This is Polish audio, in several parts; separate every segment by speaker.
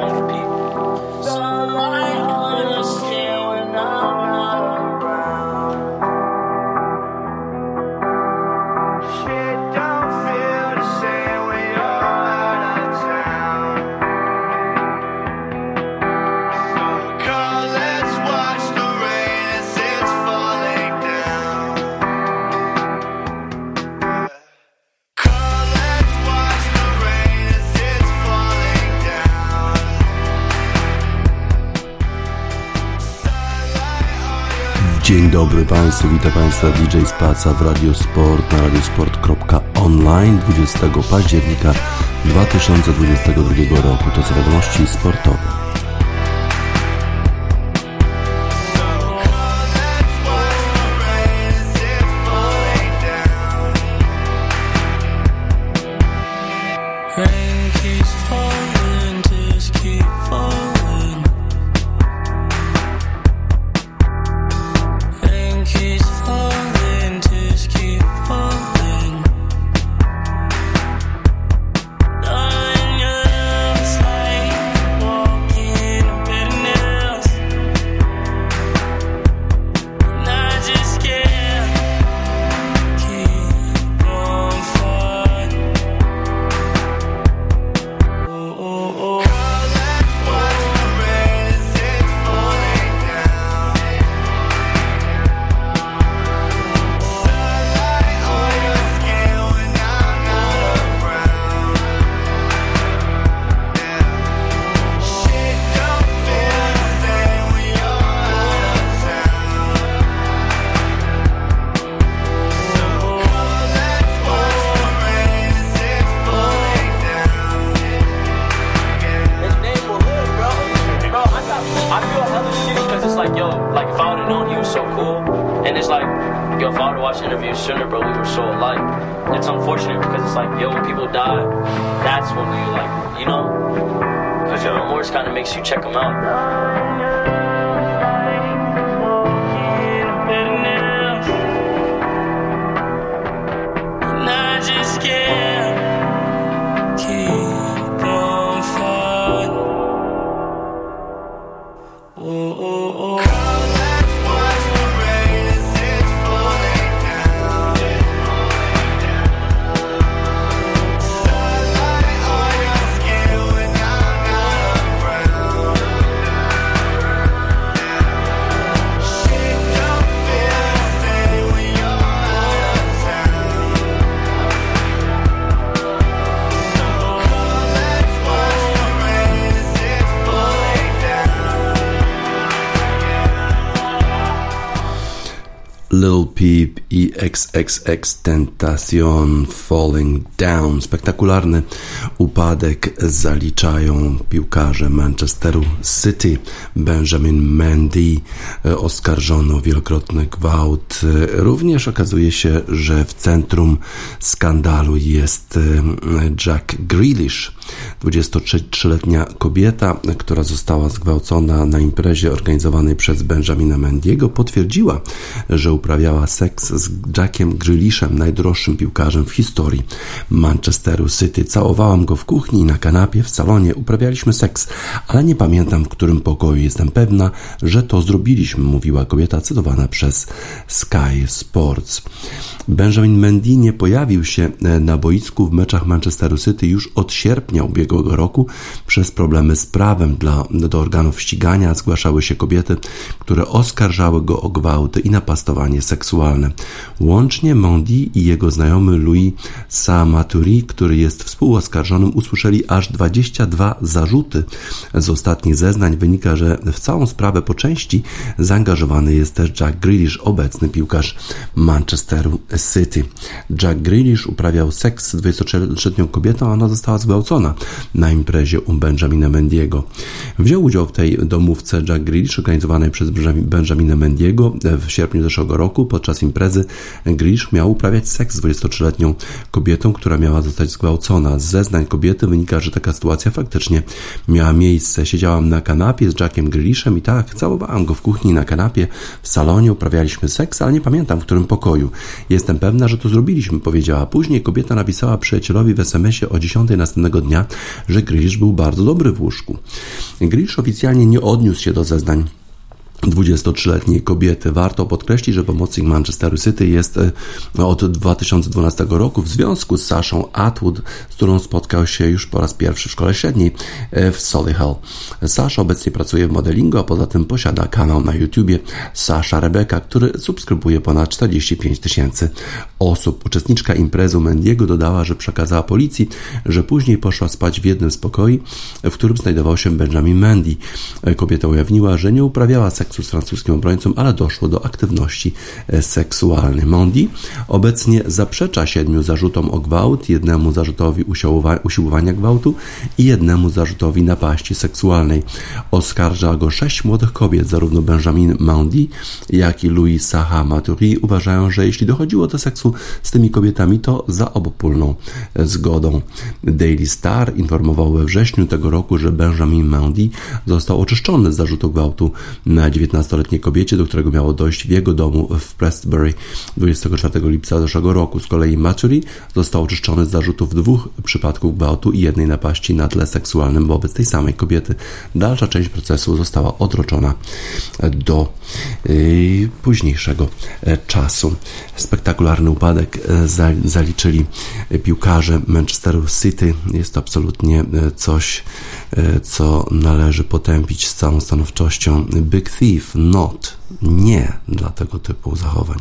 Speaker 1: one
Speaker 2: dobry Państwu, witam Państwa DJ Spaca w Radio Sport na radiosport.online 20 października 2022 roku. To są wiadomości sportowe. XXX Tentacion Falling Down. Spektakularny upadek zaliczają piłkarze Manchesteru City. Benjamin Mendy oskarżono o wielokrotny gwałt. Również okazuje się, że w centrum skandalu jest Jack Grealish, 23-letnia kobieta, która została zgwałcona na imprezie organizowanej przez Benjamina Mendiego, potwierdziła, że uprawiała seks z Jackiem Grealishem, najdroższym piłkarzem w historii Manchesteru City. Całowałam go w kuchni na kanapie w salonie, uprawialiśmy seks, ale nie pamiętam w którym pokoju. Jestem pewna, że to zrobiliśmy, mówiła kobieta cytowana przez Sky Sports. Benjamin Mendy nie pojawił się na boisku w meczach Manchesteru City już od sierpnia ubiegłego roku przez problemy z prawem. Dla, do organów ścigania zgłaszały się kobiety, które oskarżały go o gwałty i napastowanie seksualne. Łącznie Mendy i jego znajomy Louis Samaturi, który jest współoskarżonym, usłyszeli aż 22 zarzuty. Z ostatnich zeznań wynika, że w całą sprawę po części zaangażowany jest też Jack Grealish, obecny piłkarz Manchesteru City. Jack Grealish uprawiał seks z 23-letnią kobietą, a ona została zgwałcona na imprezie u Benjamina Mendiego. Wziął udział w tej domówce Jack Grealish organizowanej przez Benjamina Mendiego w sierpniu zeszłego
Speaker 3: roku podczas imprezy Grish miał uprawiać seks z 23-letnią kobietą, która miała zostać zgwałcona. Z zeznań kobiety wynika, że taka sytuacja faktycznie miała miejsce. Siedziałam na kanapie z Jackiem Grishem i tak, całowałam go w kuchni na kanapie, w salonie, uprawialiśmy seks, ale nie pamiętam w którym pokoju. Jestem pewna, że to zrobiliśmy, powiedziała. Później kobieta napisała przyjacielowi w SMS-ie o 10 następnego dnia, że Grish był bardzo dobry w łóżku. Grish oficjalnie nie odniósł się do zeznań 23-letniej kobiety. Warto podkreślić, że pomocnik Manchesteru City jest e, od 2012 roku w związku z Saszą Atwood, z którą spotkał się już po raz pierwszy w szkole średniej e, w Solihull. Sasza obecnie pracuje w modelingu, a poza tym posiada kanał na YouTubie Sasza Rebeka, który subskrybuje ponad 45 tysięcy osób. Uczestniczka imprezy Mendiego dodała, że przekazała policji, że później poszła spać w jednym z pokoi, w którym znajdował się Benjamin Mendy. E, kobieta ujawniła, że nie uprawiała seksu seksu z francuskim obrońcą, ale doszło do aktywności e, seksualnej. Mondi obecnie zaprzecza siedmiu zarzutom o gwałt, jednemu zarzutowi usiłowania gwałtu i jednemu zarzutowi napaści seksualnej. Oskarża go sześć młodych kobiet, zarówno Benjamin Mondi, jak i Louis Saha Maturi uważają, że jeśli dochodziło do seksu z tymi kobietami, to za obopólną e, zgodą. Daily Star informował we wrześniu tego roku, że Benjamin Mondi został oczyszczony z zarzutu gwałtu na 19-letniej kobiecie, do którego miało dojść w jego domu w Prestbury 24 lipca zeszłego roku. Z kolei Maturi został oczyszczony z zarzutów dwóch przypadków gwałtu i jednej napaści na tle seksualnym wobec tej samej kobiety. Dalsza część procesu została odroczona do yy, późniejszego e, czasu. Spektakularny upadek e, zaliczyli piłkarze Manchesteru City. Jest to absolutnie e, coś, co należy potępić z całą stanowczością. Big Thief Thief not, nie dla tego typu zachowań.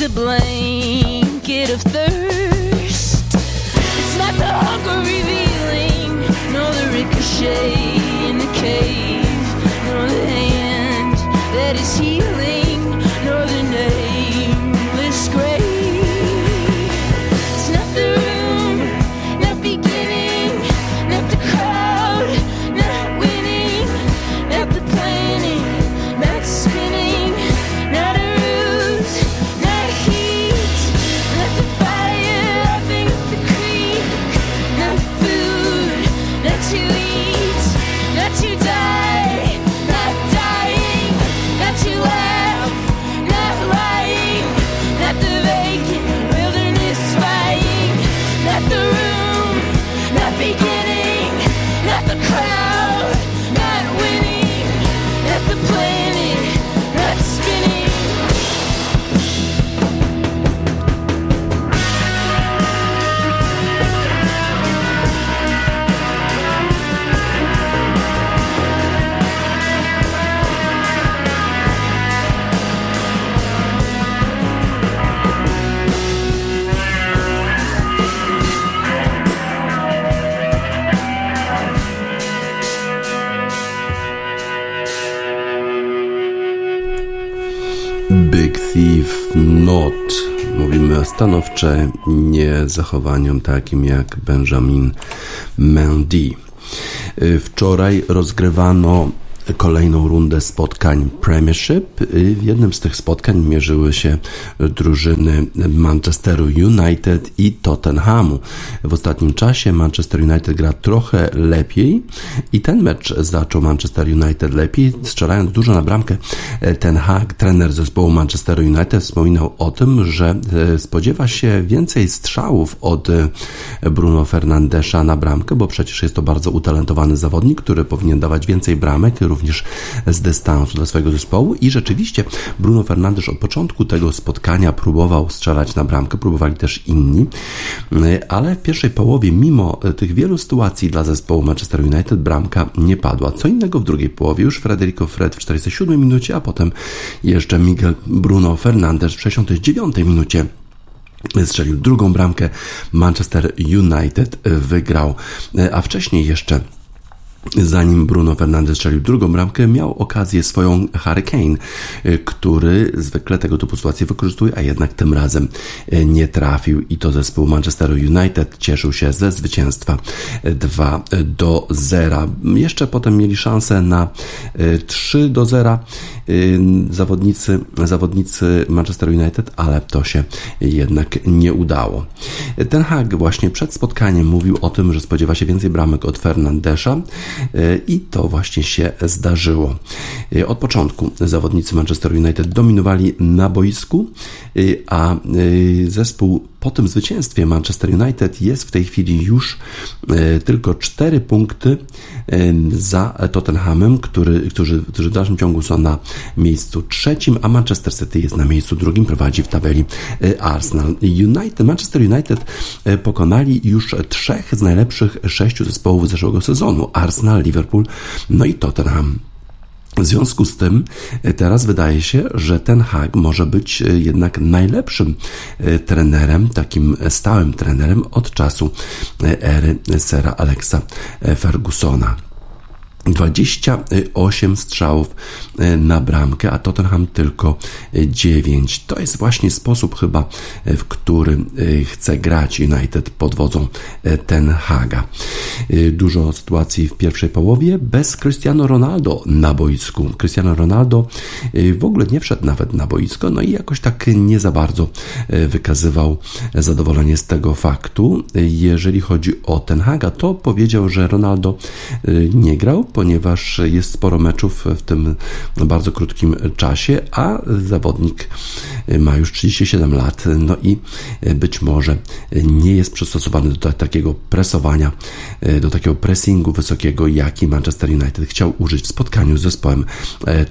Speaker 2: is a blanket of thirst. It's not the hunger
Speaker 3: revealing, nor the ricochet in the cave, nor the hand that is healing.
Speaker 2: Stanowcze niezachowaniom takim jak Benjamin Mendy. Wczoraj rozgrywano kolejną rundę spotkań Premiership. W jednym z tych spotkań mierzyły się drużyny Manchesteru United i Tottenhamu. W ostatnim czasie Manchester United gra trochę lepiej i ten mecz zaczął Manchester United lepiej, strzelając dużo na bramkę. Ten Hag, trener zespołu Manchesteru United, wspominał o tym, że e, spodziewa się więcej strzałów od e, Bruno Fernandesza na bramkę, bo przecież jest to bardzo utalentowany zawodnik, który powinien dawać więcej bramek, również z dystansu dla swojego zespołu i rzeczywiście Bruno Fernandes od początku tego spotkania próbował strzelać na bramkę, próbowali też inni, ale w pierwszej połowie mimo tych wielu sytuacji dla zespołu Manchester United bramka nie padła. Co innego w drugiej połowie już Federico Fred w 47 minucie, a potem jeszcze Miguel Bruno Fernandes w 69 minucie strzelił drugą bramkę. Manchester United wygrał, a wcześniej jeszcze Zanim Bruno Fernandes strzelił drugą bramkę, miał okazję swoją Harry Kane, y, który zwykle tego typu sytuacje wykorzystuje, a jednak tym razem y, nie trafił i to zespół Manchesteru United cieszył się ze zwycięstwa 2 do 0. Jeszcze potem mieli szansę na 3 y, do 0 zawodnicy, zawodnicy Manchester United, ale to się jednak nie udało. Ten Hag właśnie przed spotkaniem mówił o tym, że spodziewa się więcej bramek od Fernandesza, i to właśnie się zdarzyło. Od początku zawodnicy Manchester United dominowali na boisku, a zespół po tym zwycięstwie Manchester United jest w tej chwili już tylko 4 punkty za Tottenhamem, który, którzy, którzy w dalszym ciągu są na miejscu trzecim, a Manchester City jest na miejscu drugim, prowadzi w tabeli Arsenal. United, Manchester United pokonali już trzech z najlepszych sześciu zespołów zeszłego sezonu. Arsenal, Liverpool, no i Tottenham. W związku z tym e, teraz wydaje się, że ten Hag może być e, jednak najlepszym e, trenerem, takim stałym trenerem od czasu ery Sera Alexa Fergusona. 28 strzałów e, na bramkę, a Tottenham tylko 9. To jest właśnie sposób chyba, e, w który e, chce grać United pod wodzą Ten Haga. Dużo sytuacji w pierwszej połowie bez Cristiano Ronaldo na boisku. Cristiano Ronaldo w ogóle nie wszedł nawet na boisko, no i jakoś tak nie za bardzo wykazywał zadowolenie z tego faktu. Jeżeli chodzi o Ten Haga, to powiedział, że Ronaldo nie grał, ponieważ jest sporo meczów w tym bardzo krótkim czasie, a zawodnik ma już 37 lat, no i być może nie jest przystosowany do takiego presowania, do takiego pressingu wysokiego, jaki Manchester United chciał użyć w spotkaniu z zespołem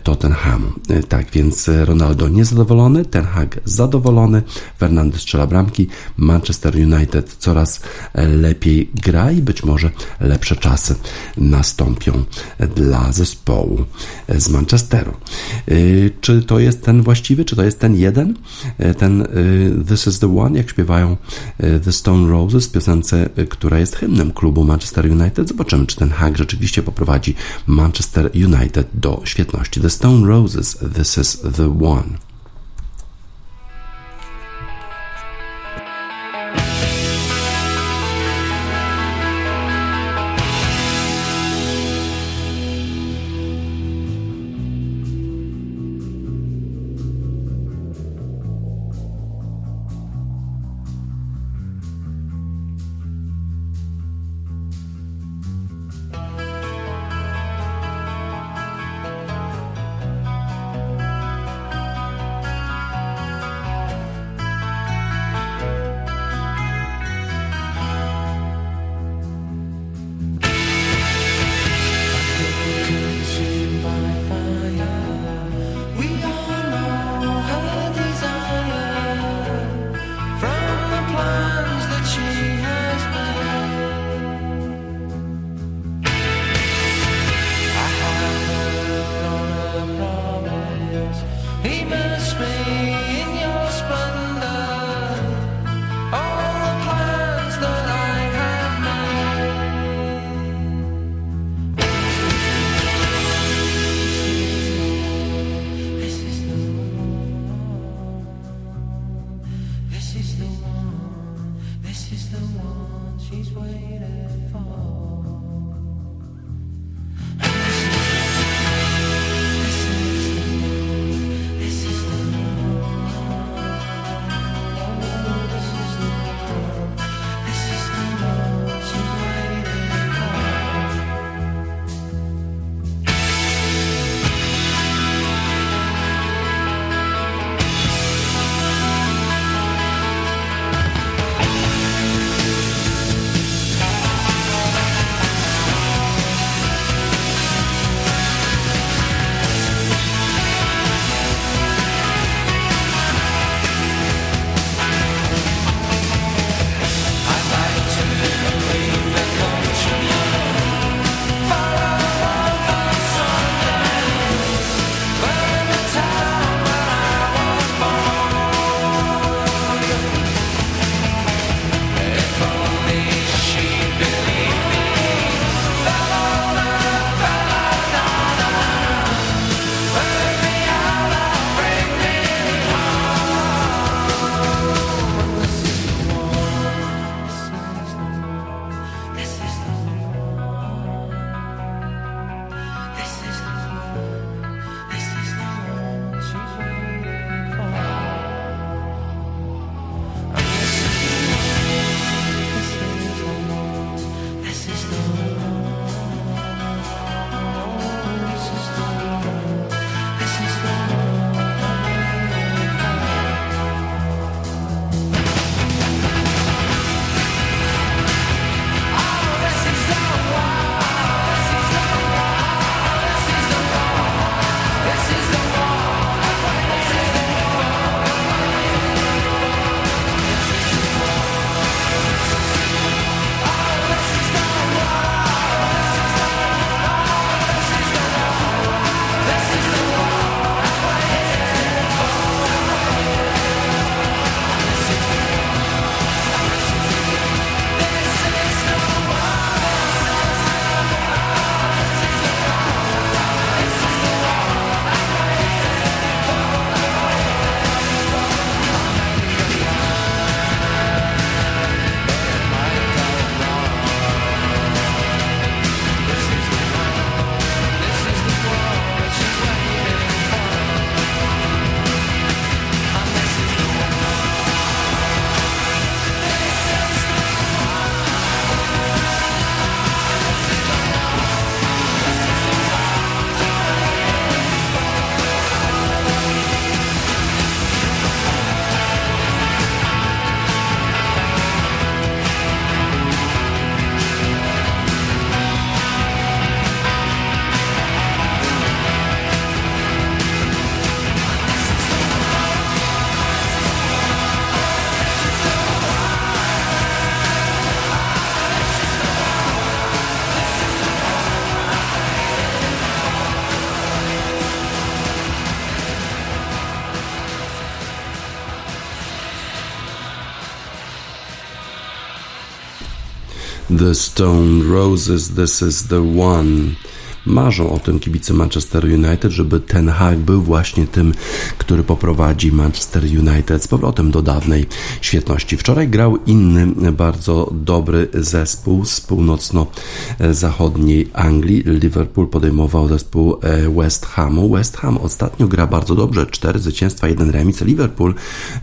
Speaker 2: Tottenhamu. Tak więc Ronaldo niezadowolony, Ten Hag zadowolony, Fernandes strzela bramki, Manchester United coraz lepiej gra i być może lepsze czasy nastąpią dla zespołu z Manchesteru. Y, czy to jest ten właściwy, czy to jest ten jeden? Y, ten y, This is the One, jak śpiewają The Stone Roses w piosence, która jest hymnem klubu Manchester United. Zobaczymy, czy ten hack rzeczywiście poprowadzi Manchester United do świetności. The Stone Roses, This is the One. The Stone Roses, This is the One. Marzą o tym kibice Manchester United, żeby ten Hag był właśnie tym, który poprowadzi Manchester United z powrotem do dawnej świetności. Wczoraj grał inny, bardzo dobry zespół z północno-zachodniej Anglii. Liverpool podejmował zespół e, West Hamu. West Ham ostatnio gra bardzo dobrze, cztery zwycięstwa, jeden remis. Liverpool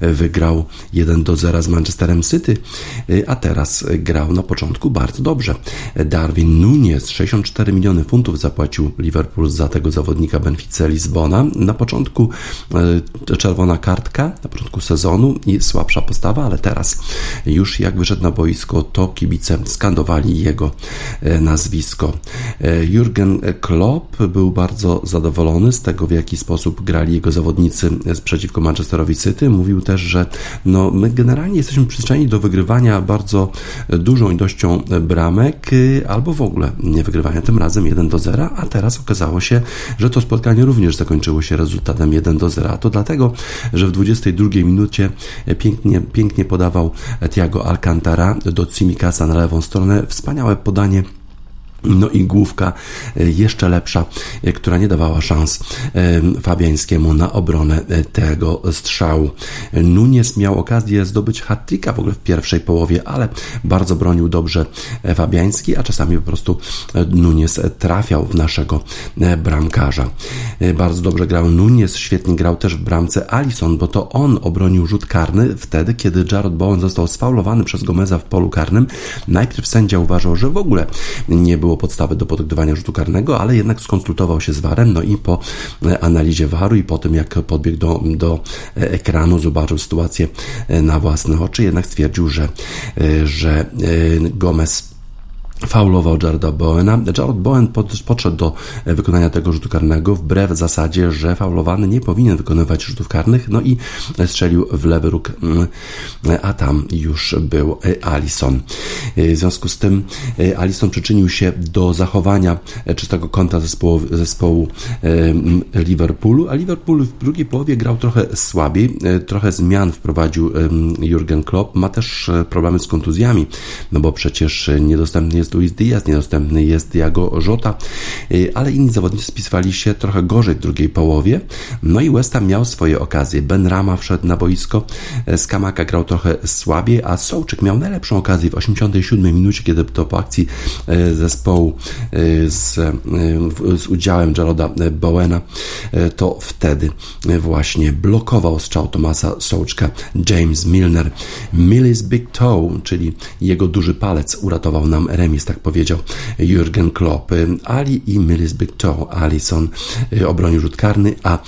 Speaker 2: e, wygrał 1 do 0 z Manchesterem City, e, a teraz grał na początku bardzo dobrze. Darwin Nunes 64 miliony funtów za zapłacił Liverpool za tego zawodnika Benfica Lizbona. Na początku e, czerwona kartka, na początku sezonu i słabsza postawa, ale teraz już jak wyszedł na boisko, to kibice skandowali jego e, nazwisko. E, Jurgen Klopp był bardzo zadowolony z tego, w jaki sposób grali jego zawodnicy przeciwko Manchesterowi City. Mówił też, że no, my generalnie jesteśmy przyzwyczajeni do wygrywania bardzo dużą ilością bramek, albo w ogóle nie wygrywania. Tym razem 1 do 0, a teraz okazało się, że to spotkanie również zakończyło się rezultatem 1 do 0. A to dlatego, że w 22 minucie pięknie, pięknie podawał Thiago Alcantara do Cimikasa na lewą stronę. Wspaniałe podanie No i główka e, jeszcze lepsza, e, która nie dawała szans e, Fabiańskiemu na obronę tego strzału. Nunes miał okazję zdobyć hat w ogóle w pierwszej połowie, ale bardzo bronił dobrze Fabiański, a czasami po prostu Nunes trafiał w naszego bramkarza. Bardzo dobrze grał Nunes, świetnie grał też w bramce Alison, bo to on obronił rzut karny wtedy, kiedy Jared Bowen został sfaulowany przez Gomeza w polu karnym. Najpierw sędzia uważał, że w ogóle nie było podstawy do podgrywania rzutu karnego, ale jednak skonsultował się z VARem, no i po e, analizie VARu i po tym, jak podbiegł do, do e, ekranu, zobaczył sytuację e, na własne oczy, jednak stwierdził, że, że Gomez faulował Jareda Bowena. Jared Bowen podszedł do wykonania tego rzutu karnego wbrew zasadzie, że faulowany nie powinien wykonywać rzutów karnych, no i strzelił w lewy róg, mm, a tam już był Allison. W związku z tym Allison przyczynił się do zachowania czystego kąta zespołu, zespołu Liverpoolu, a Liverpool w drugiej połowie grał trochę słabiej, trochę zmian wprowadził Jurgen Klopp, ma też problemy z kontuzjami, no bo przecież niedostępny jest Luis Diaz, niedostępny jest Diago Jota, y, ale inni zawodnicy spisywali się trochę gorzej w drugiej połowie. No i West Ham miał swoje okazje. Ben Rama wszedł na boisko, y, Skamaka grał trochę słabiej, a Sołczyk miał najlepszą okazję w 87 minucie, kiedy to po akcji y, zespołu z, z udziałem Jaroda Bowena, to wtedy właśnie blokował strzał Tomasa Sołczka James Milner. Millis Big Toe, czyli jego duży palec uratował nam remis tak powiedział Jurgen Klopp. Ali i Toe, Alison y, obronił rzut karny, a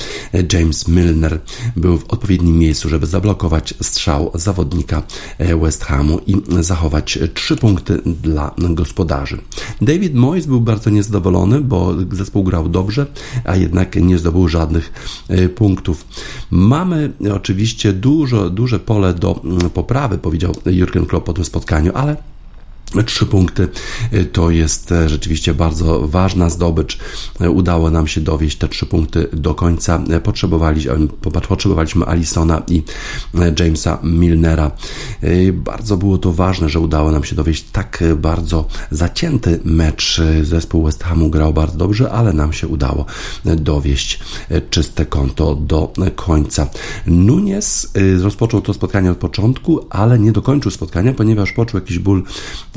Speaker 2: James Milner był w odpowiednim miejscu, żeby zablokować strzał zawodnika y, West Hamu i zachować trzy punkty dla gospodarzy. David Moyes był bardzo niezadowolony, bo zespół grał dobrze, a jednak nie zdobył żadnych y, punktów. Mamy oczywiście dużo, duże pole do mm, poprawy, powiedział Jurgen Klopp po tym spotkaniu, ale Trzy punkty y, to jest e, rzeczywiście bardzo ważna zdobycz. E, udało nam się dowieść te trzy punkty do końca. E, potrzebowaliśmy, potrzebowaliśmy Alisona i Jamesa Milnera. Bardzo było to ważne, że udało nam się dowieść tak bardzo zacięty mecz. Zespół West Hamu grał bardzo dobrze, ale nam się udało dowieść czyste konto do końca. Nunes rozpoczął to spotkanie od początku, ale nie dokończył spotkania, ponieważ poczuł jakiś ból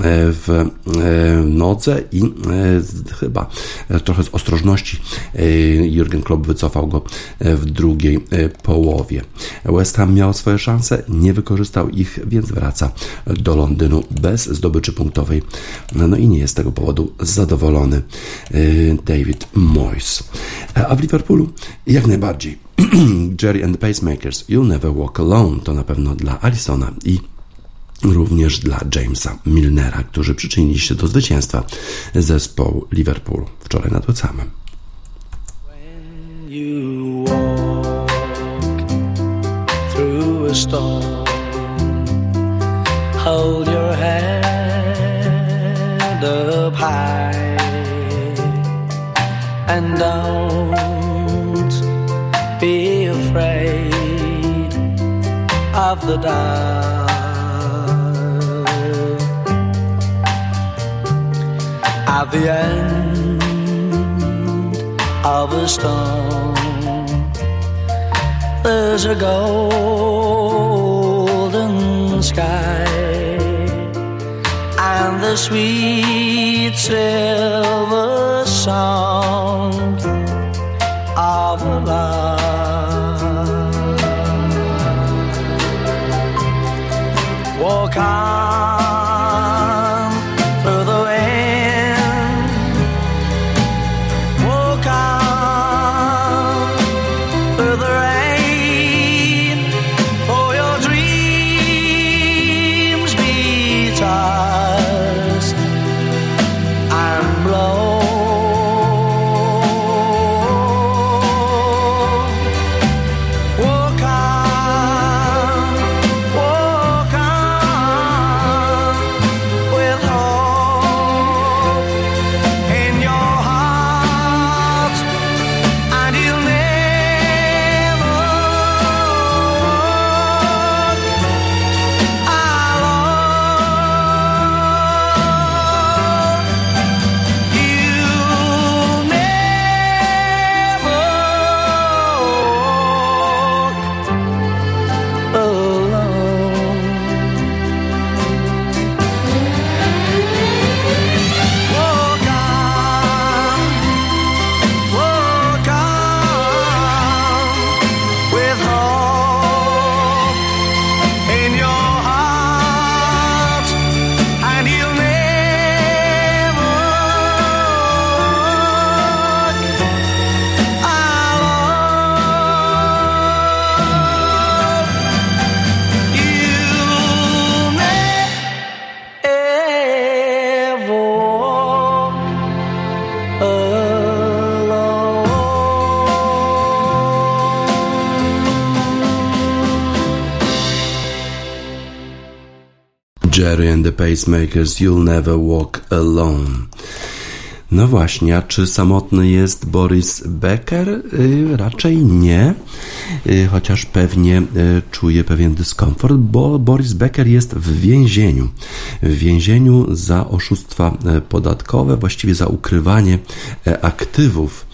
Speaker 2: w e, nodze i e, chyba trochę z ostrożności e, Jurgen Klopp wycofał go w drugiej połowie. West Ham miał swoje szanse, nie wykorzystał ich, więc wraca do Londynu bez zdobyczy punktowej. No i nie jest z tego powodu zadowolony David Moyes. A w Liverpoolu jak najbardziej. Jerry and the Pacemakers, You'll Never Walk Alone to na pewno dla Alisona i również dla Jamesa Milnera, którzy przyczynili się do zwycięstwa zespołu Liverpool wczoraj nad Wecamem. Hold your head up high and don't be afraid of the dark. The end of a storm. There's a golden sky and the sweet silver song of love. Walk on. Cherry and the Pacemakers, You'll Never Walk Alone. No właśnie, a czy samotny jest Boris Becker? Y, raczej nie, y, chociaż pewnie y, czuje pewien dyskomfort, bo Boris Becker jest w więzieniu. W więzieniu za oszustwa podatkowe, właściwie za ukrywanie aktywów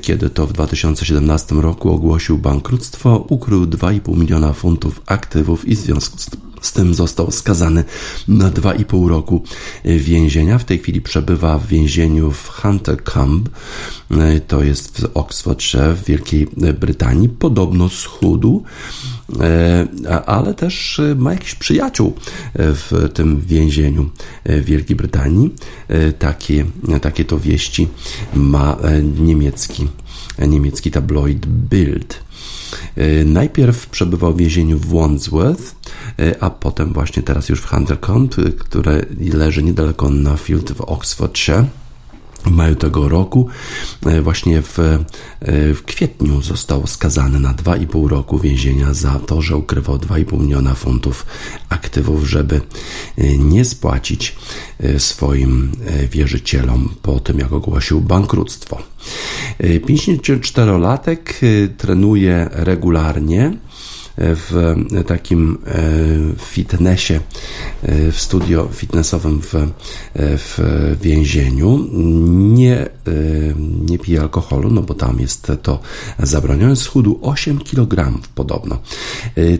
Speaker 2: kiedy to w 2017 roku ogłosił bankructwo, ukrył 2,5 miliona funtów aktywów i w związku z z tym został skazany na 2,5 roku więzienia. W tej chwili przebywa w więzieniu w Hunter Camp, to jest w Oxfordshire w Wielkiej Brytanii. Podobno schudł, ale też ma jakiś przyjaciół w tym więzieniu w Wielkiej Brytanii. Takie, takie to wieści ma niemiecki, niemiecki tabloid Bild. E, najpierw przebywał w więzieniu w Wandsworth, e, a potem właśnie teraz już w Huntercombe, które leży niedaleko Nuffield w Oxfordshire. W maju tego roku, e, właśnie w, w kwietniu, został skazany na 2,5 roku więzienia za to, że ukrywał 2,5 miliona funtów aktywów, żeby nie spłacić swoim wierzycielom po tym, jak ogłosił bankructwo. 54-latek trenuje regularnie w takim e, fitnessie, e, w studio fitnessowym w, e, w więzieniu. Nie, nie pije alkoholu, no bo tam jest to zabronione. Schudł 8 kg podobno.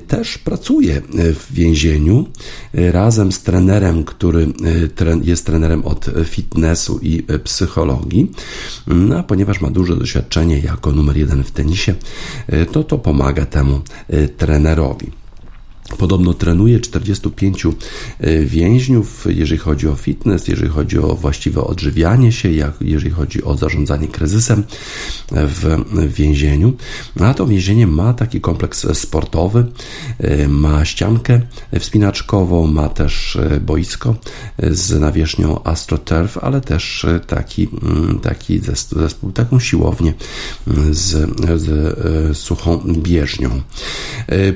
Speaker 2: Też pracuje w więzieniu razem z trenerem, który jest trenerem od fitnessu i psychologii. No, ponieważ ma duże doświadczenie jako numer jeden w tenisie, to to pomaga temu trenerowi. Podobno trenuje 45 e, więźniów, jeżeli chodzi o fitness, jeżeli chodzi o właściwe odżywianie się, jak, jeżeli chodzi o zarządzanie kryzysem w więzieniu. A to więzienie ma taki kompleks sportowy, e, ma ściankę wspinaczkową, ma też e, boisko z nawierzchnią AstroTurf, ale też taki, mm, taki zespół, taką siłownię mm, z, z suchą bieżnią.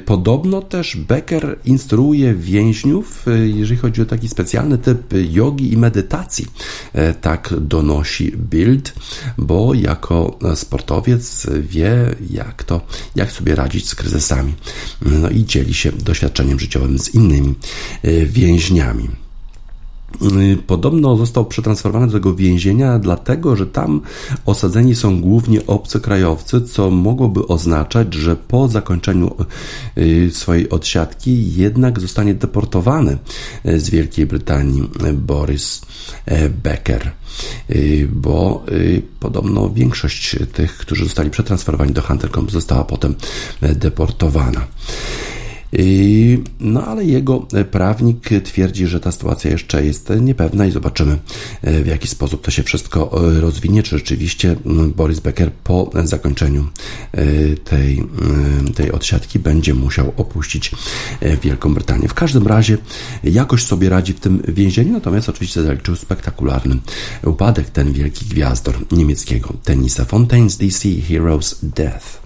Speaker 2: Podobno też Beck Becker instruuje więźniów, e, jeżeli chodzi o taki specjalny typ jogi i medytacji. E, tak donosi Bild, bo jako sportowiec wie, jak to, jak sobie radzić z kryzysami. No i dzieli się doświadczeniem życiowym z innymi e, więźniami. Y, podobno został przetransferowany do tego więzienia, dlatego że tam osadzeni są głównie obcokrajowcy, co mogłoby oznaczać, że po zakończeniu y, swojej odsiadki jednak zostanie deportowany y, z Wielkiej Brytanii Boris Becker, bo podobno większość tych, którzy zostali przetransferowani do Huntercombe, została potem deportowana. No ale jego prawnik twierdzi, że ta sytuacja jeszcze jest niepewna i zobaczymy e, w jaki sposób to się wszystko e, rozwinie, czy rzeczywiście Boris Becker po zakończeniu e, tej, tej odsiadki będzie musiał opuścić Wielką Brytanię. W każdym razie jakoś sobie radzi w tym więzieniu, natomiast oczywiście zaliczył spektakularny upadek ten wielki gwiazdor niemieckiego tenisa Fontaine's DC Heroes Death.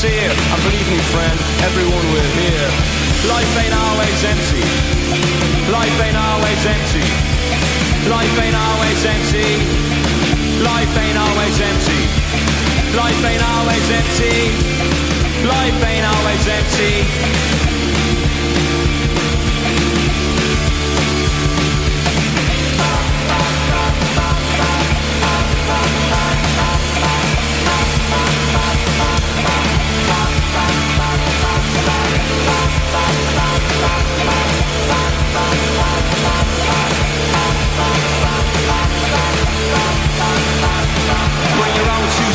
Speaker 1: Sincere And believe me friend, everyone will hear Life ain't always empty. Life ain't always empty. Life ain't always empty. Life ain't always empty. Life ain't always empty. Life ain't always empty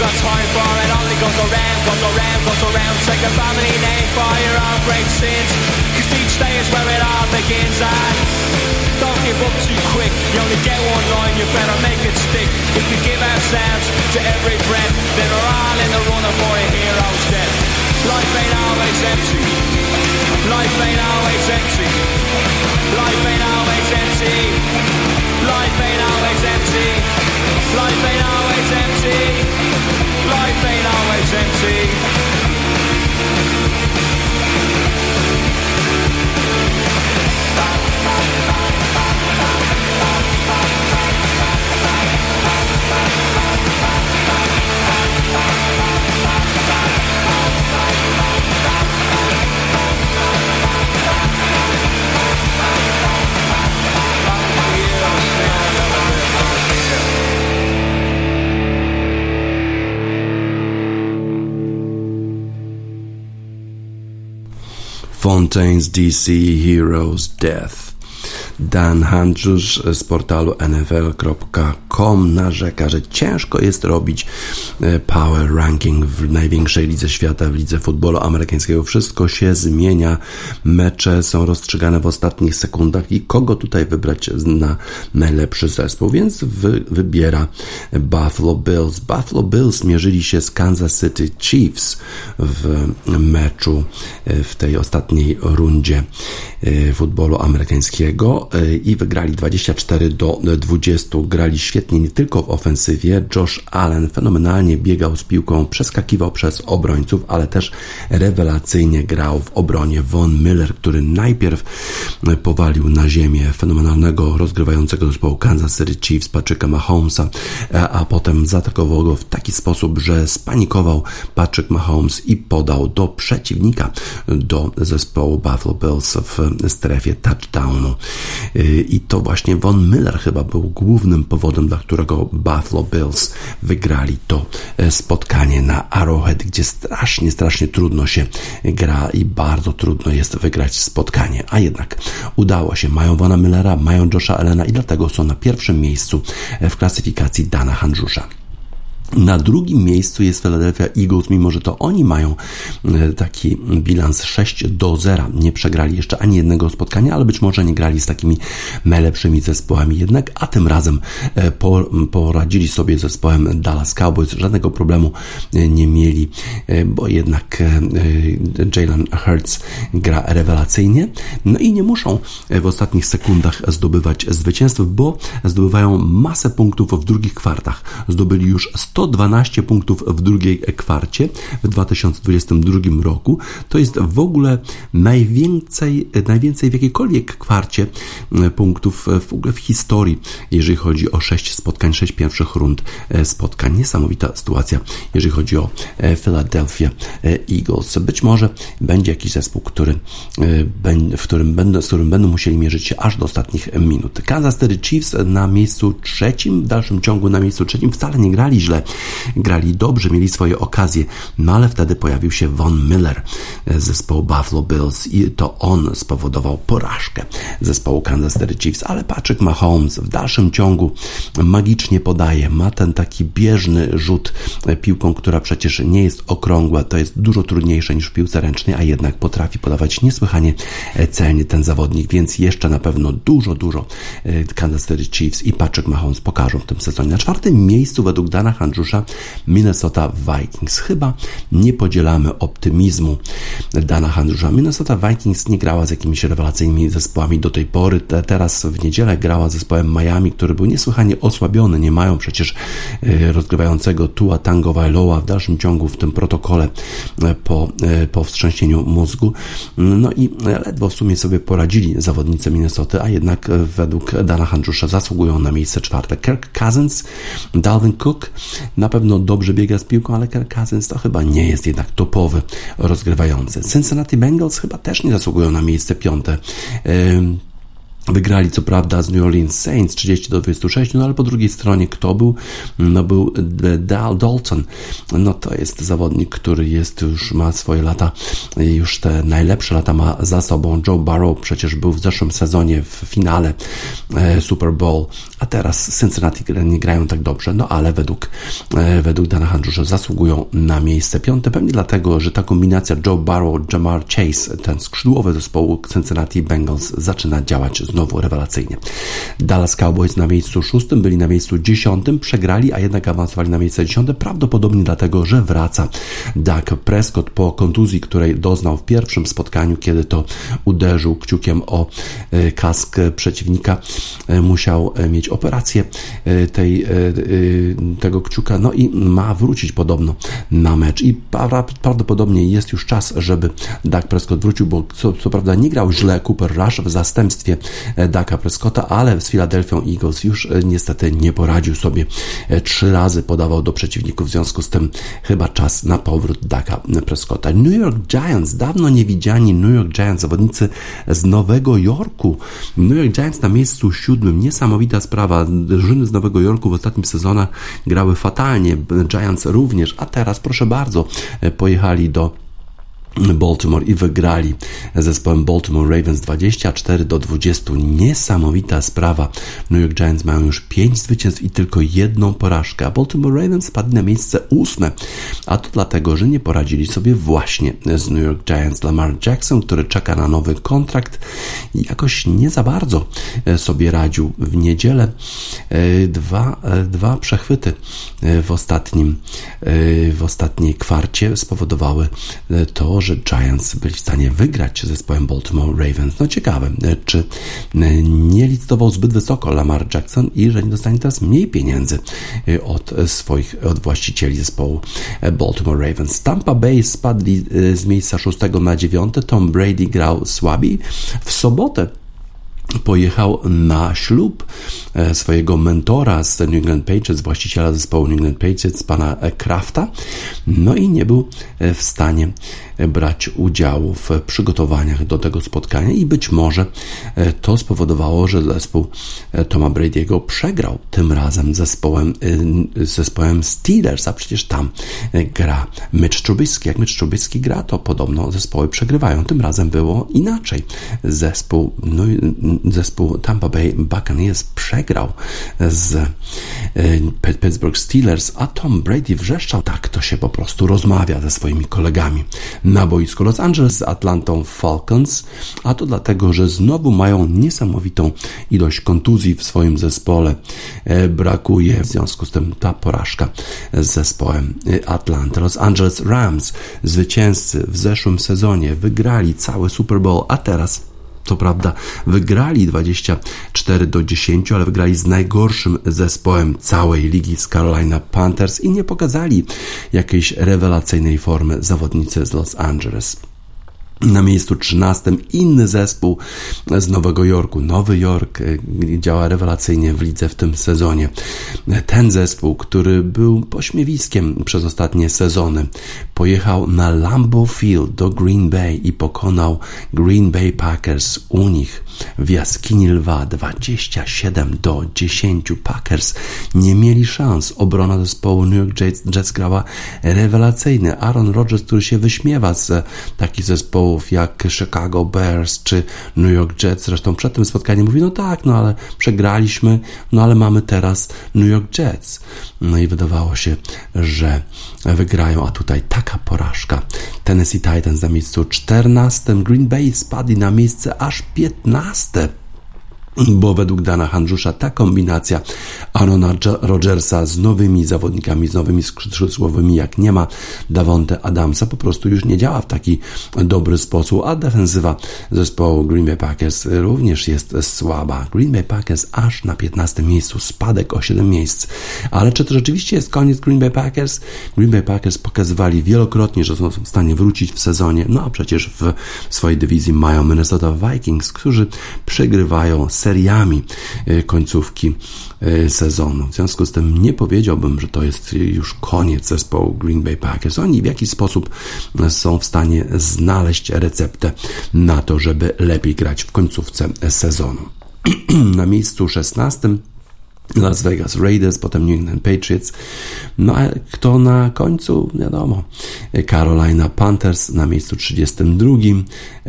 Speaker 1: Got time for It only goes around, goes around, goes around. Take a family name for your own great sins Cause each day is where it all begins. And don't give up too quick. You only get one line, you better make it stick. If we give ourselves to every breath Then we're all in the running for a hero's death Life ain't always empty Life ain't always empty Life ain't always empty Life ain't always empty Life ain't always empty. Life ain't always empty.
Speaker 2: Fontaine's DC Heroes Death. Dan Handrzusz z portalu nfl.com narzeka, że ciężko jest robić power ranking w największej lidze świata, w lidze futbolu amerykańskiego. Wszystko się zmienia, mecze są rozstrzygane w ostatnich sekundach i kogo tutaj wybrać na najlepszy zespół, więc wy, wybiera Buffalo Bills. Buffalo Bills mierzyli się z Kansas City Chiefs w meczu e, w tej ostatniej rundzie e, futbolu amerykańskiego i wygrali 24 do 20. Grali świetnie nie tylko w ofensywie. Josh Allen fenomenalnie biegał z piłką, przeskakiwał przez obrońców, ale też rewelacyjnie grał w obronie. Von Miller, który najpierw powalił na ziemię fenomenalnego rozgrywającego zespołu Kansas City Chiefs Patricka Mahomesa, a potem zaatakował go w taki sposób, że spanikował Patrick Mahomes i podał do przeciwnika, do zespołu Buffalo Bills w strefie touchdownu. I to właśnie Von Miller chyba był głównym powodem, dla którego Buffalo Bills wygrali to e, spotkanie na Arrowhead, gdzie strasznie, strasznie trudno się gra i bardzo trudno jest wygrać spotkanie. A jednak udało się. Mają Vona Millera, mają Josha Elena i dlatego są na pierwszym miejscu w klasyfikacji Dana Handrzusza. Na drugim miejscu jest Philadelphia Eagles, mimo że to oni mają e, taki bilans 6 do 0. Nie przegrali jeszcze ani jednego spotkania, ale być może nie grali z takimi najlepszymi zespołami jednak, a tym razem e, poradzili sobie z zespołem Dallas Cowboys. Żadnego problemu e, nie mieli, bo jednak Jalen Hurts gra rewelacyjnie. No i nie muszą w ostatnich sekundach zdobywać zwycięstw, bo zdobywają masę punktów w drugich kwartach. Zdobyli już 100 112 punktów w drugiej kwarcie w 2022 roku. To jest w ogóle najwięcej, najwięcej w jakiejkolwiek kwarcie punktów w ogóle w historii, jeżeli chodzi o 6 spotkań, 6 pierwszych rund spotkań. Niesamowita sytuacja, jeżeli chodzi o Philadelphia Eagles. Być może będzie jakiś zespół, który, w którym będą, z którym będą musieli mierzyć się aż do ostatnich minut. Kansas City Chiefs na miejscu trzecim, w dalszym ciągu na miejscu trzecim wcale nie grali źle, grali dobrze, mieli swoje okazje, no ale wtedy pojawił się Von Miller z zespołu Buffalo Bills i to on spowodował porażkę zespołu Kansas City Chiefs, ale Patrick Mahomes w dalszym ciągu magicznie podaje, ma ten taki bieżny rzut piłką, która przecież nie jest okrągła, to jest dużo trudniejsze niż w piłce ręcznej, a jednak potrafi podawać niesłychanie celnie ten zawodnik, więc jeszcze na pewno dużo, dużo e, Kansas City Chiefs i Patrick Mahomes pokażą w tym sezonie. Na czwartym miejscu według Dana Handrusza Minnesota Vikings. Chyba nie podzielamy optymizmu Dana Handrusza. Minnesota Vikings nie grała z jakimiś rewelacyjnymi zespołami do tej pory. Teraz w niedzielę grała z zespołem Miami, który był niesłychanie osłabiony. Nie mają przecież e, rozgrywającego Tua Tango Vailoa w dalszym ciągu w tym protokole e, po, po wstrząśnieniu mózgu. No i ledwo w sumie sobie poradzili zawodnicy Minnesota, a jednak według Dana Handrusza zasługują na miejsce czwarte. Kirk Cousins, Dalvin Cook na pewno dobrze biega z piłką, ale Kirk Cousins to chyba nie jest jednak topowy rozgrywający. Cincinnati Bengals chyba też nie zasługują na miejsce piąte. Wygrali co prawda z New Orleans Saints 30 do 26, no ale po drugiej stronie kto był? No był Dal Dalton. No to jest zawodnik, który jest już ma swoje lata, już te najlepsze lata ma za sobą. Joe Burrow przecież był w zeszłym sezonie w finale e, Super Bowl, a teraz Cincinnati nie grają tak dobrze, no ale według, e, według Dana Handrusza zasługują na miejsce piąte, pewnie dlatego, że ta kombinacja Joe Burrow, Jamar Chase, ten skrzydłowy zespołu Cincinnati Bengals zaczyna działać znowu rewelacyjnie. Dallas Cowboys na miejscu szóstym, byli na miejscu dziesiątym, przegrali, a jednak awansowali na miejsce dziesiąte, prawdopodobnie dlatego, że wraca Dak Prescott po kontuzji, której doznał w pierwszym spotkaniu, kiedy to uderzył kciukiem o e, kask przeciwnika, e, musiał e, mieć operację tej, tego kciuka, no i ma wrócić podobno na mecz. I prawdopodobnie jest już czas, żeby Dak Prescott wrócił, bo co, co prawda nie grał źle Cooper Rush w zastępstwie Daka Prescotta, ale z Philadelphia Eagles już e, niestety nie poradził sobie. E, trzy razy podawał do przeciwników, w związku z tym chyba czas na powrót Daka Prescotta. New York Giants, dawno niewidziani New York Giants, zawodnicy z Nowego Jorku. New York Giants na miejscu siódmym, niesamowita sprawa. Drużyny z Nowego Jorku w ostatnim sezonach grały fatalnie, Giants również, a teraz proszę bardzo, pojechali do Baltimore i wygrali zespołem Baltimore Ravens 24 do 20. Niesamowita sprawa. New York Giants mają już 5 zwycięstw i tylko jedną porażkę, a Baltimore Ravens spadli na miejsce ósme. A to dlatego, że nie poradzili sobie właśnie z New York Giants. Lamar Jackson, który czeka na nowy kontrakt, jakoś nie za bardzo sobie radził. W niedzielę e, dwa, e, dwa przechwyty e, w ostatnim w ostatniej kwarcie spowodowały to, że Giants byli w stanie wygrać zespołem Baltimore Ravens. No ciekawe, czy nie licytował zbyt wysoko Lamar Jackson i że nie dostanie teraz mniej pieniędzy od swoich, od właścicieli zespołu Baltimore Ravens. Tampa Bay spadli z miejsca 6 na 9. Tom Brady grał słabiej. W sobotę pojechał na ślub e, swojego mentora z New England Patriots, właściciela zespołu New England Patriots, pana Krafta, no i nie był e, w stanie brać udziału w przygotowaniach do tego spotkania i być może e, to spowodowało, że zespół Toma Brady'ego przegrał tym razem zespołem, zespołem Steelers, a przecież tam gra Mitch Trubisky. Jak Mitch Trubisky gra, to podobno zespoły przegrywają. Tym razem było inaczej. Zespół no, zespół Tampa Bay Buccaneers przegrał z e, Pittsburgh Steelers, a Tom Brady wrzeszczał, tak to się po prostu rozmawia ze swoimi kolegami na boisku Los Angeles z Atlantą Falcons, a to dlatego, że znowu mają niesamowitą ilość kontuzji w swoim zespole. E, brakuje w związku z tym ta porażka z zespołem e, Atlanta. Los Angeles Rams, zwycięzcy w zeszłym sezonie, wygrali cały Super Bowl, a teraz Co prawda wygrali 24 do 10, ale wygrali z najgorszym zespołem całej ligi z Carolina Panthers i nie pokazali jakiejś rewelacyjnej formy zawodnicy z Los Angeles. Na miejscu 13 inny zespół z Nowego Jorku. Nowy Jork e, działa rewelacyjnie w lidze w tym sezonie. Ten zespół, który był pośmiewiskiem przez ostatnie sezony, pojechał na Lambeau Field do Green Bay i pokonał Green Bay Packers u nich w jaskini lwa 27 do 10. Packers nie mieli szans. Obrona zespołu New York Jets, Jets grała rewelacyjny. Aaron Rodgers, który się wyśmiewa z takich zespołów jak Chicago Bears czy New York Jets. Zresztą przed tym spotkaniem mówi, no tak, no ale przegraliśmy, no ale mamy teraz New York Jets. No i wydawało się, że wygrają, a tutaj taka porażka. Tennessee Titans na miejscu 14, Green Bay spadli na miejsce aż 15 bo według Dana Handrusza ta kombinacja Arona Rodgersa z nowymi zawodnikami, z nowymi skrzydłowymi, jak nie ma Davonte Adamsa, po prostu już nie działa w taki dobry sposób, a defensywa zespołu Green Bay Packers również jest słaba. Green Bay Packers aż na 15 miejscu, spadek o 7 miejsc. Ale czy to rzeczywiście jest koniec Green Bay Packers? Green Bay Packers pokazywali wielokrotnie, że są w stanie wrócić w sezonie, no a przecież w swojej dywizji mają Minnesota Vikings, którzy przegrywają seriami e, końcówki e, sezonu. W związku z tym nie powiedziałbym, że to jest już koniec zespołu Green Bay Packers. Oni w jakiś sposób są w stanie znaleźć receptę na to, żeby lepiej grać w końcówce sezonu. Na miejscu 16 Las Vegas Raiders, potem New England Patriots. No a kto na końcu? Wiadomo. Carolina Panthers na miejscu 32,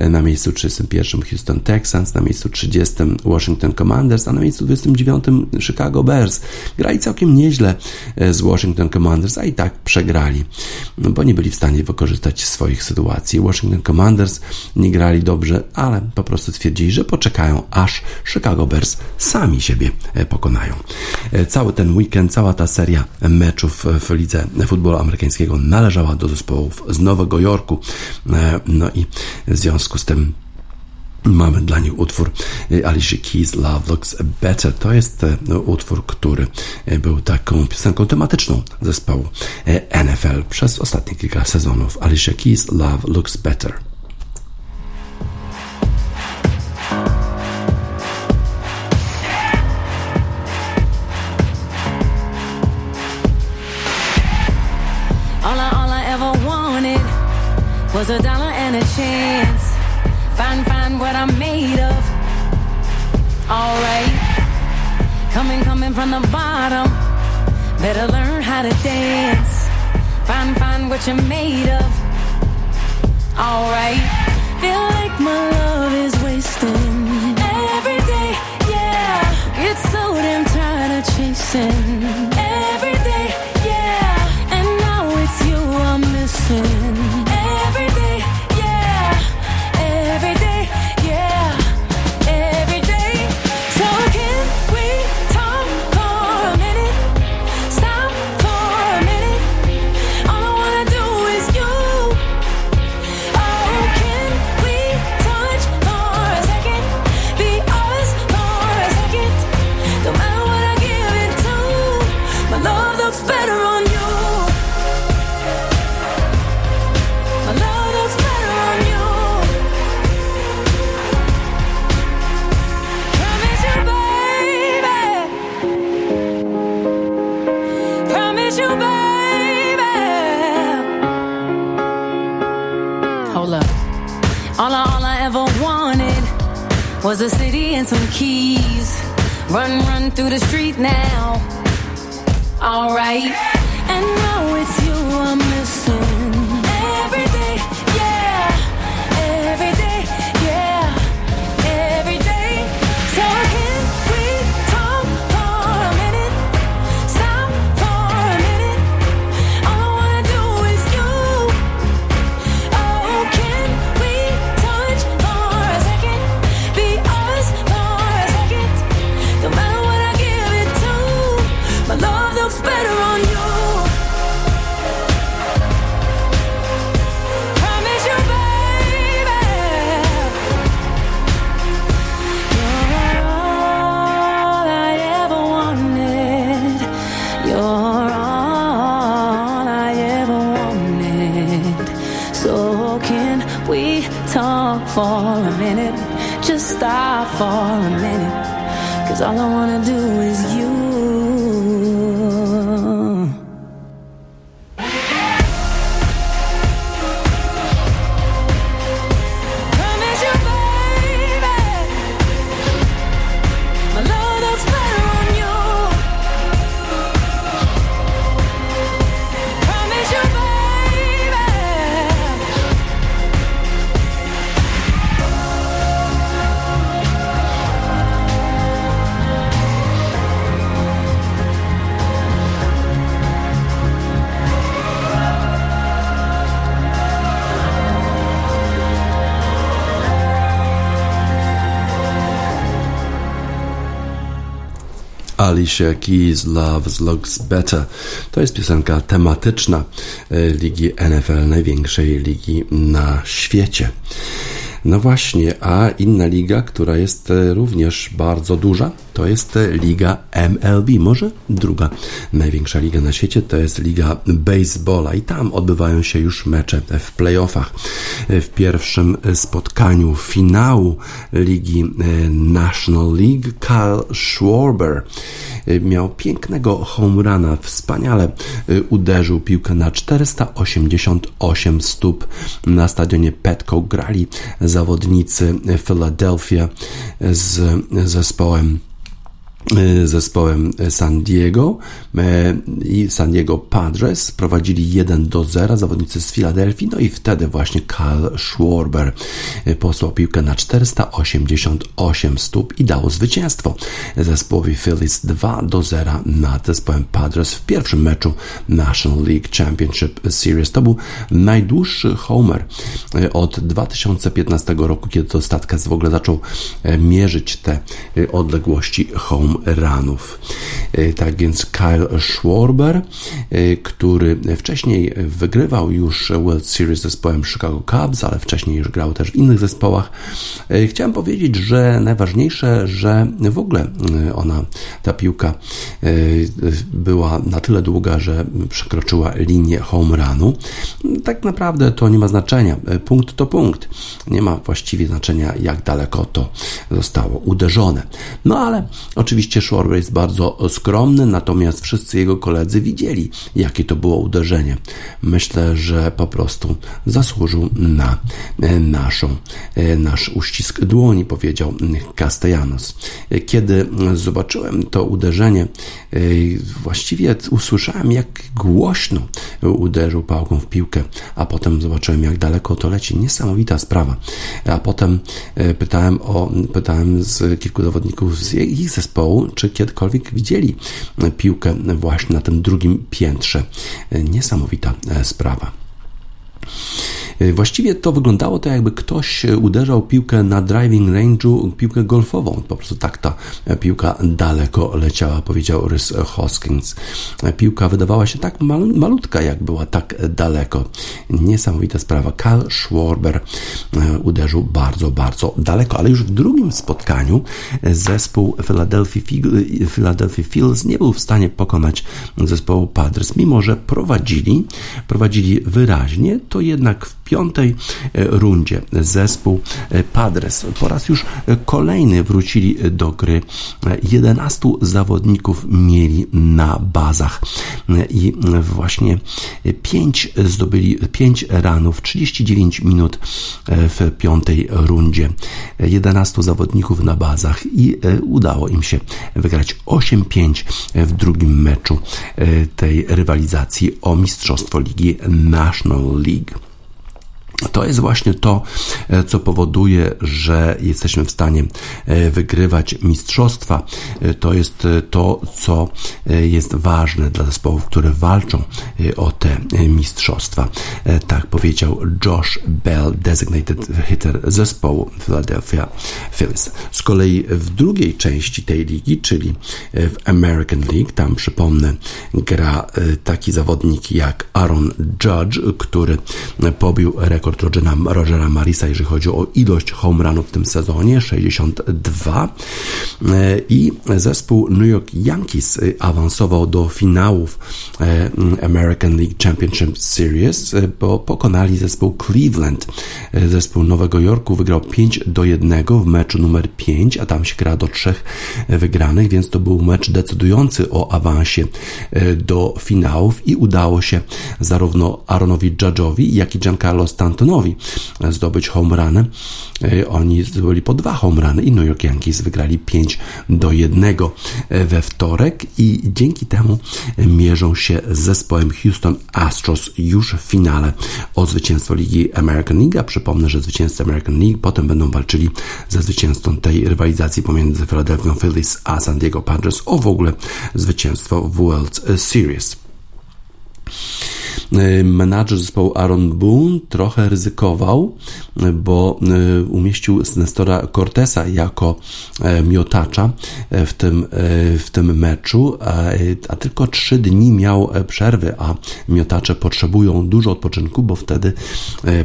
Speaker 2: na miejscu 31 Houston Texans, na miejscu 30 Washington Commanders, a na miejscu 29 Chicago Bears. Grali całkiem nieźle e, z Washington Commanders, a i tak przegrali, no bo nie byli w stanie wykorzystać swoich sytuacji. Washington Commanders nie grali dobrze, ale po prostu stwierdzili, że poczekają, aż Chicago Bears sami siebie e, pokonają. E, cały ten weekend, cała ta seria meczów w lidze futbolu amerykańskiego należała do zespołów z Nowego Jorku. E, no i w związku z tym Mamy dla nich utwór e, Alicia Keys Love Looks Better. To jest utwór, który był taką piosenką tematyczną zespołu NFL przez ostatnie kilka sezonów. Alicia Keys Love Looks Better. I'm made of. Alright. Coming, coming from the bottom. Better learn how to dance. Find, find what you're made of. Alright. Feel like my love is wasting. Every day, yeah. It's so damn tired of chasing. Run, run through the street now. Alright.
Speaker 3: 子。
Speaker 2: Alicia Keys Loves Looks Better. To jest piosenka tematyczna e, ligi NFL, największej ligi na świecie. No właśnie, a inna liga, która jest e, również bardzo duża, to jest liga MLB, może druga największa liga na świecie, to jest liga baseballa i tam odbywają się już mecze w playoffach. W pierwszym spotkaniu finału ligi e, National League Kyle Schwarber e, miał pięknego home runa, wspaniale e, uderzył piłkę na 488 stóp na stadionie Petco. Grali zawodnicy Philadelphia z zespołem Y, zespołem San Diego y, i San Diego Padres prowadzili 1 do 0 zawodnicy z Filadelfii, no i wtedy właśnie Kyle Schwarber y, posłał piłkę na 488 stóp i dało zwycięstwo zespołowi Phillies 2 do 0 nad zespołem Padres w pierwszym meczu National League Championship Series. To był najdłuższy homer od 2015 roku, kiedy to Statkas w ogóle zaczął mierzyć te odległości home ranów. E, tak więc Kyle Schwarber, e, który wcześniej wygrywał już World Series z zespołem Chicago Cubs, ale wcześniej już grał też w innych zespołach. E, chciałem powiedzieć, że najważniejsze, że w ogóle ona, ta piłka była na tyle długa, że przekroczyła linię home runu. Tak naprawdę to nie ma znaczenia. Punkt to punkt. Nie ma właściwie znaczenia, jak daleko to zostało uderzone. No ale oczywiście Oczywiście jest bardzo skromny, natomiast wszyscy jego koledzy widzieli, jakie to było uderzenie. Myślę, że po prostu zasłużył na e, naszą, e, nasz uścisk dłoni, powiedział Castellanos. Kiedy zobaczyłem to uderzenie, e, właściwie usłyszałem, jak głośno uderzył pałką w piłkę, a potem zobaczyłem, jak daleko to leci. Niesamowita sprawa. A potem pytałem o, pytałem z kilku zawodników z ich zespołu, czy kiedykolwiek widzieli piłkę właśnie na tym drugim piętrze. Niesamowita e, sprawa. E, właściwie to wyglądało to, jakby ktoś uderzał piłkę na driving range'u, piłkę golfową. Po prostu tak ta piłka daleko leciała, powiedział Rys Hoskins. Piłka wydawała się tak malutka, jak była tak daleko. Niesamowita sprawa. Karl Schwarber e, uderzył bardzo, bardzo daleko, ale już w drugim spotkaniu zespół Philadelphia, Philadelphia Phillies nie był w stanie pokonać zespołu Padres, mimo że prowadzili, prowadzili wyraźnie, to jednak w piątej e, rundzie zespół e, Padres po raz już kolejny wrócili do gry. 11 zawodników mieli na bazach i właśnie 5 zdobyli 5 ranów, 39 minut e, w piątej rundzie. 11 zawodników na bazach i udało im się wygrać 8-5 w drugim meczu tej rywalizacji o Mistrzostwo Ligi National League. To jest właśnie to, e, co powoduje, że jesteśmy w stanie e, wygrywać mistrzostwa. E, to jest to, co jest ważne dla zespołów, które walczą o te mistrzostwa. Tak powiedział Josh Bell, designated hitter zespołu Philadelphia Phillies. Z kolei w drugiej części tej ligi, czyli w American League, tam przypomnę, gra taki zawodnik jak Aaron Judge, który pobił rekord rekord Rogera, Rogera Marisa, jeżeli chodzi o ilość home runów w tym sezonie, 62. i zespół New York Yankees awansował do finałów American League Championship Series, bo pokonali zespół Cleveland. Zespół Nowego Jorku wygrał 5 do 1 w meczu numer 5, a tam się gra do trzech wygranych, więc to był mecz decydujący o awansie do finałów i udało się zarówno Aaronowi Judge'owi, jak i Giancarlo Stantonowi zdobyć home runy. Oni zdobyli po dwa home runy i New York Yankees wygrali 5 do 1 we wtorek i dzięki temu mierzą się z zespołem Houston Astros już w finale o zwycięstwo Ligi American League. A przypomnę, że zwycięzcy American League potem będą walczyli ze zwycięzcą tej rywalizacji pomiędzy Philadelphia Phillies a San Diego Padres o w ogóle zwycięstwo w World Series. Y, menadżer zespołu Aaron Boone trochę ryzykował, bo y, umieścił Nestora Cortesa jako e, miotacza e, w tym, e, w tym meczu, a, tylko trzy dni miał przerwy, a miotacze potrzebują dużo odpoczynku, bo wtedy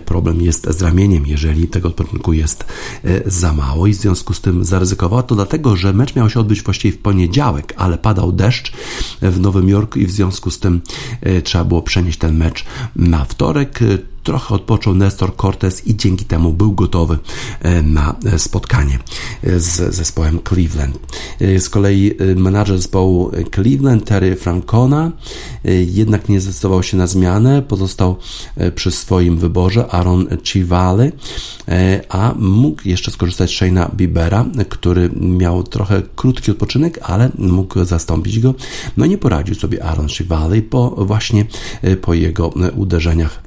Speaker 2: problem jest z ramieniem, jeżeli tego odpoczynku jest za mało i w związku z tym zaryzykował. To dlatego, że mecz miał się odbyć właściwie w poniedziałek, ale padał deszcz w Nowym Jorku i w związku z tym trzeba było przenieść ten mecz na wtorek. Trochę odpoczął Nestor Cortez i dzięki temu był gotowy e, na e, spotkanie e, z zespołem Cleveland. Z kolei menadżer zespołu Cleveland, Terry Francona, jednak nie zdecydował się na zmianę, pozostał przy swoim wyborze Aaron Chivale, a mógł jeszcze skorzystać z Shayna Bibera, który miał trochę krótki odpoczynek, ale mógł zastąpić go. No nie poradził sobie Aaron Chivale po właśnie po jego uderzeniach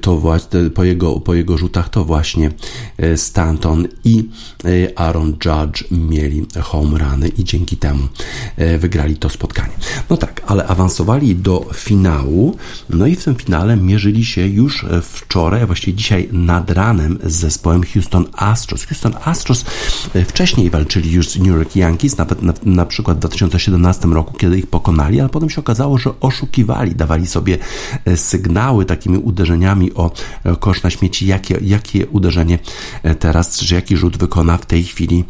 Speaker 2: to właśnie, po, jego, po jego rzutach to właśnie y, Stanton i y, Aaron Judge mieli home runy i dzięki temu wygrali to spotkanie. No tak, ale awansowali do finału, no i w tym finale mierzyli się już wczoraj, właściwie dzisiaj nad ranem z zespołem Houston Astros. Houston Astros wcześniej walczyli już z New York Yankees, nawet na, na przykład w 2017 roku, kiedy ich pokonali, ale potem się okazało, że oszukiwali, dawali sobie sygnały takimi uderzeniami o kosz na śmieci, jakie, jakie uderzenie teraz, czy jaki rzut wykona w tej chwili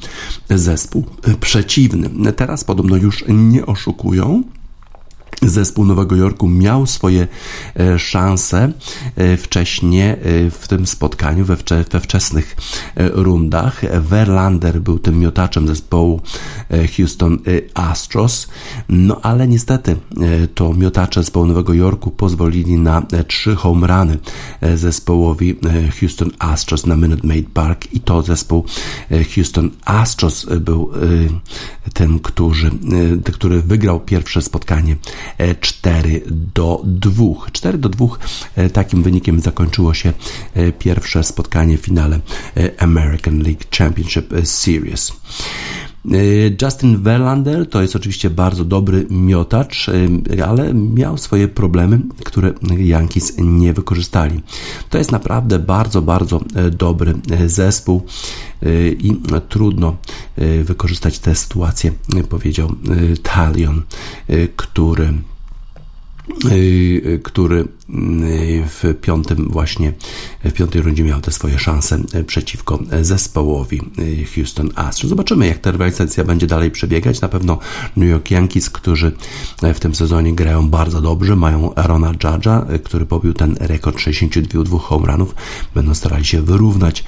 Speaker 2: zespół przeciwny. Teraz podobno już nie oszukują zespół Nowego Jorku miał swoje e, szanse e, wcześniej e, w tym spotkaniu, we, wcze, we wczesnych rundach. Verlander był tym miotaczem zespołu Houston Astros, no ale niestety to miotacze zespołu Nowego Jorku pozwolili na trzy home runy zespołowi Houston Astros na Minute Maid Park i to zespół Houston Astros był ten, który, który wygrał pierwsze spotkanie 4 do 2. 4 do 2 e, takim wynikiem zakończyło się e, pierwsze spotkanie w finale e, American League Championship Series. Justin Verlander to jest oczywiście bardzo dobry miotacz, ale miał swoje problemy, które Yankees nie wykorzystali. To jest naprawdę bardzo, bardzo dobry zespół i trudno wykorzystać tę sytuację, powiedział Talion, który który w piątym właśnie, w piątej rundzie miał te swoje szanse przeciwko zespołowi Houston Astros. Zobaczymy, jak ta rywalizacja będzie dalej przebiegać. Na pewno New York Yankees, którzy w tym sezonie grają bardzo dobrze, mają Arona Judge'a, który pobił ten rekord 62 home runów, będą starali się wyrównać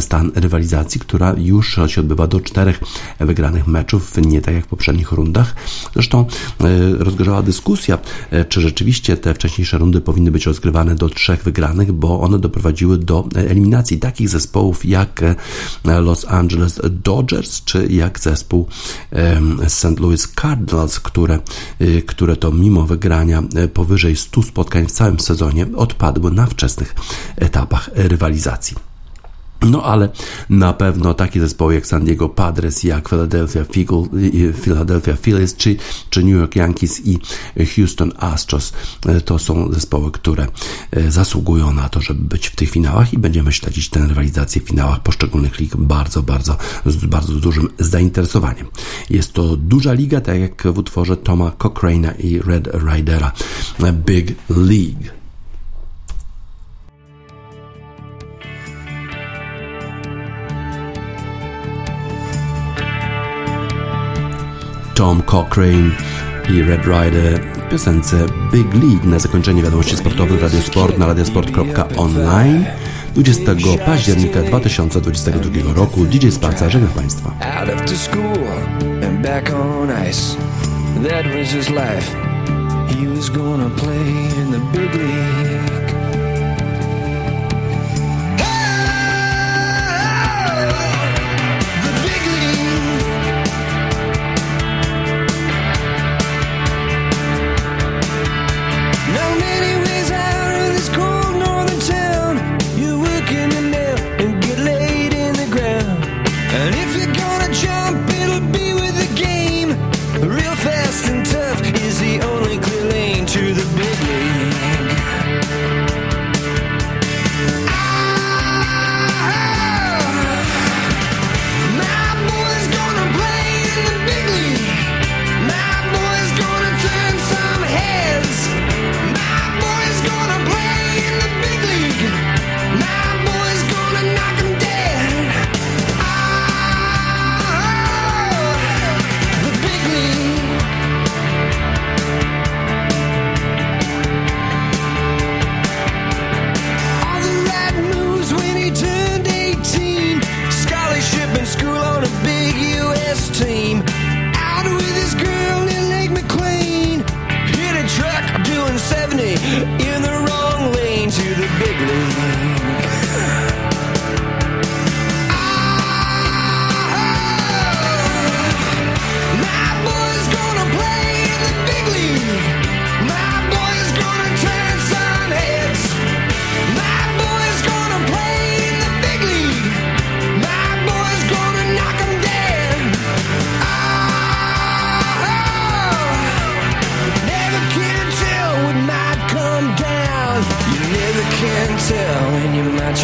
Speaker 2: stan rywalizacji, która już się odbywa do czterech wygranych meczów, nie tak jak w poprzednich rundach. Zresztą e, rozgorzała dyskusja, e, czy rzeczywiście te wcześniejsze rundy powinny powinny być rozgrywane do trzech wygranych, bo one doprowadziły do eliminacji takich zespołów jak e, Los Angeles Dodgers czy jak zespół St. Louis Cardinals, które, e, które to mimo wygrania e, powyżej 100 spotkań w całym sezonie odpadły na wczesnych etapach rywalizacji. No ale na pewno takie zespoły jak San Diego Padres, jak Philadelphia, Philadelphia Phillies, czy, czy New York Yankees i Houston Astros e, to są zespoły, które e, zasługują na to, żeby być w tych finałach i będziemy śledzić tę rywalizację w finałach poszczególnych lig bardzo, bardzo, z bardzo dużym zainteresowaniem. Jest to duża liga, tak jak w utworze Toma Cochrane'a i Red Ridera Big League. Tom Cochrane i Red Rider w piosence Big League. Na zakończenie wiadomości sportowych Radio Sport na radiosport.online 20 października 2022 roku. DJ Spaca, żegnam Państwa. That was his life. He was gonna play in the big league.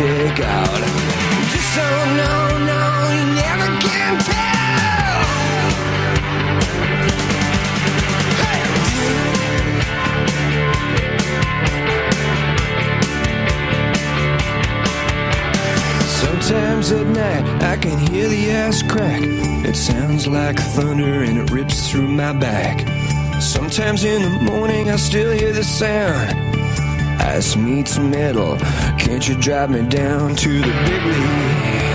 Speaker 4: check out. Just so no, no, you never can tell. Sometimes at night I can hear the ass crack. It sounds like thunder and it rips through my back.
Speaker 5: Sometimes in the morning I still hear the sound. Ice meets metal can't you drive me down to the big league?